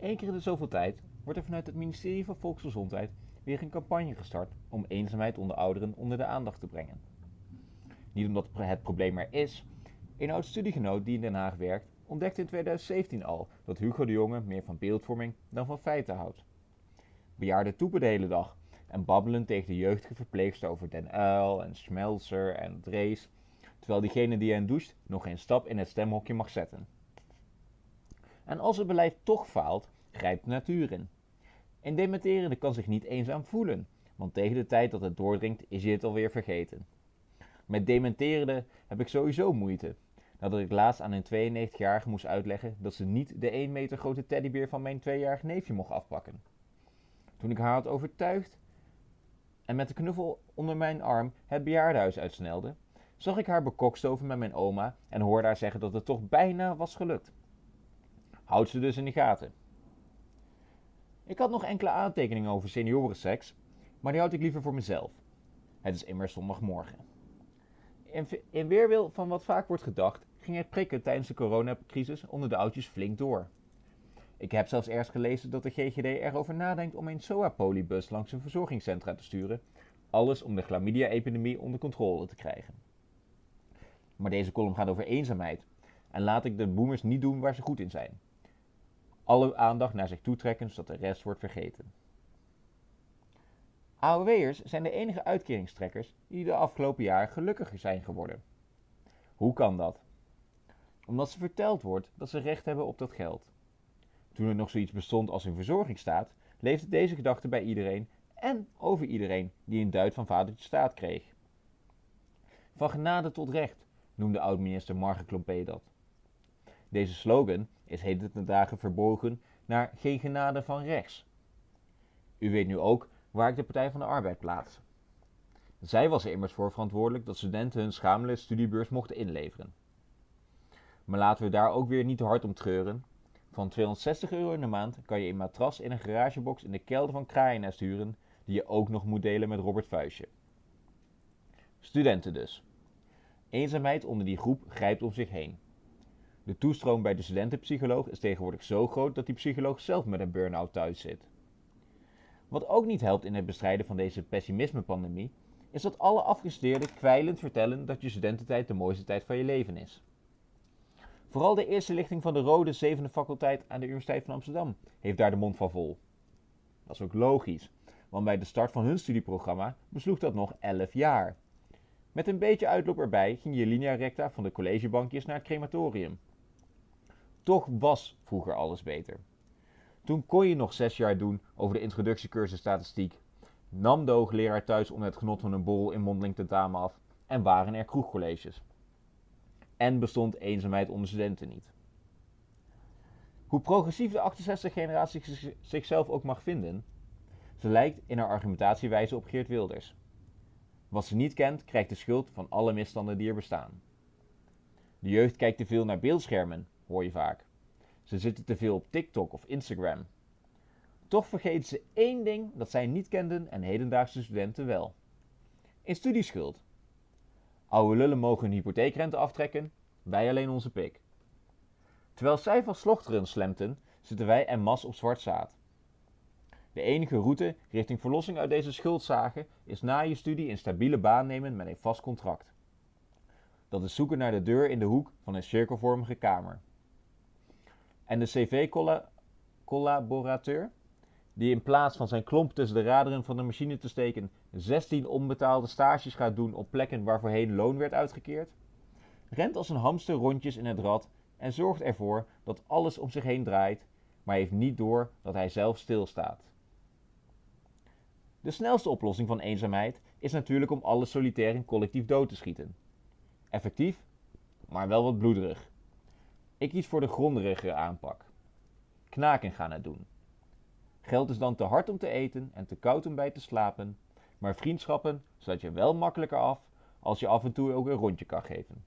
Eén keer in de zoveel tijd wordt er vanuit het ministerie van Volksgezondheid weer een campagne gestart om eenzaamheid onder ouderen onder de aandacht te brengen. Niet omdat het probleem er is. Een oud studiegenoot die in Den Haag werkt, ontdekte in 2017 al dat Hugo de Jonge meer van beeldvorming dan van feiten houdt. Bejaarden toepen de hele dag en babbelen tegen de jeugdige verpleegster over Den Uil en Schmelzer en Drees, terwijl diegene die hen doucht nog geen stap in het stemhokje mag zetten. En als het beleid toch faalt, grijpt de natuur in. Een dementerende kan zich niet eenzaam voelen, want tegen de tijd dat het doordringt is hij het alweer vergeten. Met dementerende heb ik sowieso moeite, nadat ik laatst aan een 92-jarige moest uitleggen dat ze niet de 1 meter grote teddybeer van mijn tweejarig neefje mocht afpakken. Toen ik haar had overtuigd en met de knuffel onder mijn arm het bejaardenhuis uitsnelde, zag ik haar bekokstoven met mijn oma en hoorde haar zeggen dat het toch bijna was gelukt. Houd ze dus in de gaten. Ik had nog enkele aantekeningen over seniorenseks, maar die houd ik liever voor mezelf. Het is immers zondagmorgen. In, in weerwil van wat vaak wordt gedacht, ging het prikken tijdens de coronacrisis onder de oudjes flink door. Ik heb zelfs ergens gelezen dat de GGD erover nadenkt om een SOA-polybus langs een verzorgingscentra te sturen. Alles om de chlamydia-epidemie onder controle te krijgen. Maar deze column gaat over eenzaamheid. En laat ik de boomers niet doen waar ze goed in zijn. Alle aandacht naar zich toe trekken zodat de rest wordt vergeten. AOW'ers zijn de enige uitkeringstrekkers die de afgelopen jaren gelukkiger zijn geworden. Hoe kan dat? Omdat ze verteld wordt dat ze recht hebben op dat geld. Toen er nog zoiets bestond als een verzorgingsstaat, leefde deze gedachte bij iedereen en over iedereen die een duit van vadertje staat kreeg. Van genade tot recht, noemde oud-minister Marge Klompé dat. Deze slogan is heden ten dagen verbogen naar geen genade van rechts. U weet nu ook waar ik de Partij van de Arbeid plaats. Zij was er immers voor verantwoordelijk dat studenten hun schamele studiebeurs mochten inleveren. Maar laten we daar ook weer niet te hard om treuren. Van 260 euro in de maand kan je een matras in een garagebox in de kelder van Kraaiennest huren, die je ook nog moet delen met Robert Vuistje. Studenten dus. Eenzaamheid onder die groep grijpt om zich heen. De toestroom bij de studentenpsycholoog is tegenwoordig zo groot dat die psycholoog zelf met een burn-out thuis zit. Wat ook niet helpt in het bestrijden van deze pessimisme-pandemie, is dat alle afgestudeerden kwijlend vertellen dat je studententijd de mooiste tijd van je leven is. Vooral de eerste lichting van de Rode Zevende Faculteit aan de Universiteit van Amsterdam heeft daar de mond van vol. Dat is ook logisch, want bij de start van hun studieprogramma besloeg dat nog 11 jaar. Met een beetje uitloop erbij ging je linea recta van de collegebankjes naar het crematorium. Toch was vroeger alles beter. Toen kon je nog zes jaar doen over de introductiecursus statistiek, nam de hoogleraar thuis onder het genot van een bol in mondeling tentamen af en waren er kroegcolleges. En bestond eenzaamheid onder studenten niet. Hoe progressief de 68-generatie zichzelf ook mag vinden, ze lijkt in haar argumentatiewijze op Geert Wilders. Wat ze niet kent, krijgt de schuld van alle misstanden die er bestaan. De jeugd kijkt te veel naar beeldschermen, hoor je vaak. Ze zitten te veel op TikTok of Instagram. Toch vergeten ze één ding dat zij niet kenden en hedendaagse studenten wel. In studieschuld. Oude lullen mogen hun hypotheekrente aftrekken, wij alleen onze pik. Terwijl zij van slochteren slemten, zitten wij en mas op zwart zaad. De enige route richting verlossing uit deze schuldzagen is na je studie een stabiele baan nemen met een vast contract. Dat is zoeken naar de deur in de hoek van een cirkelvormige kamer. En de CV-collaborateur, die in plaats van zijn klomp tussen de raderen van de machine te steken 16 onbetaalde stages gaat doen op plekken waar voorheen loon werd uitgekeerd, rent als een hamster rondjes in het rad en zorgt ervoor dat alles om zich heen draait, maar heeft niet door dat hij zelf stilstaat. De snelste oplossing van eenzaamheid is natuurlijk om alles solitair en collectief dood te schieten. Effectief, maar wel wat bloederig. Ik kies voor de grondigere aanpak. Knaken gaan het doen. Geld is dan te hard om te eten en te koud om bij te slapen, maar vriendschappen sluit je wel makkelijker af als je af en toe ook een rondje kan geven.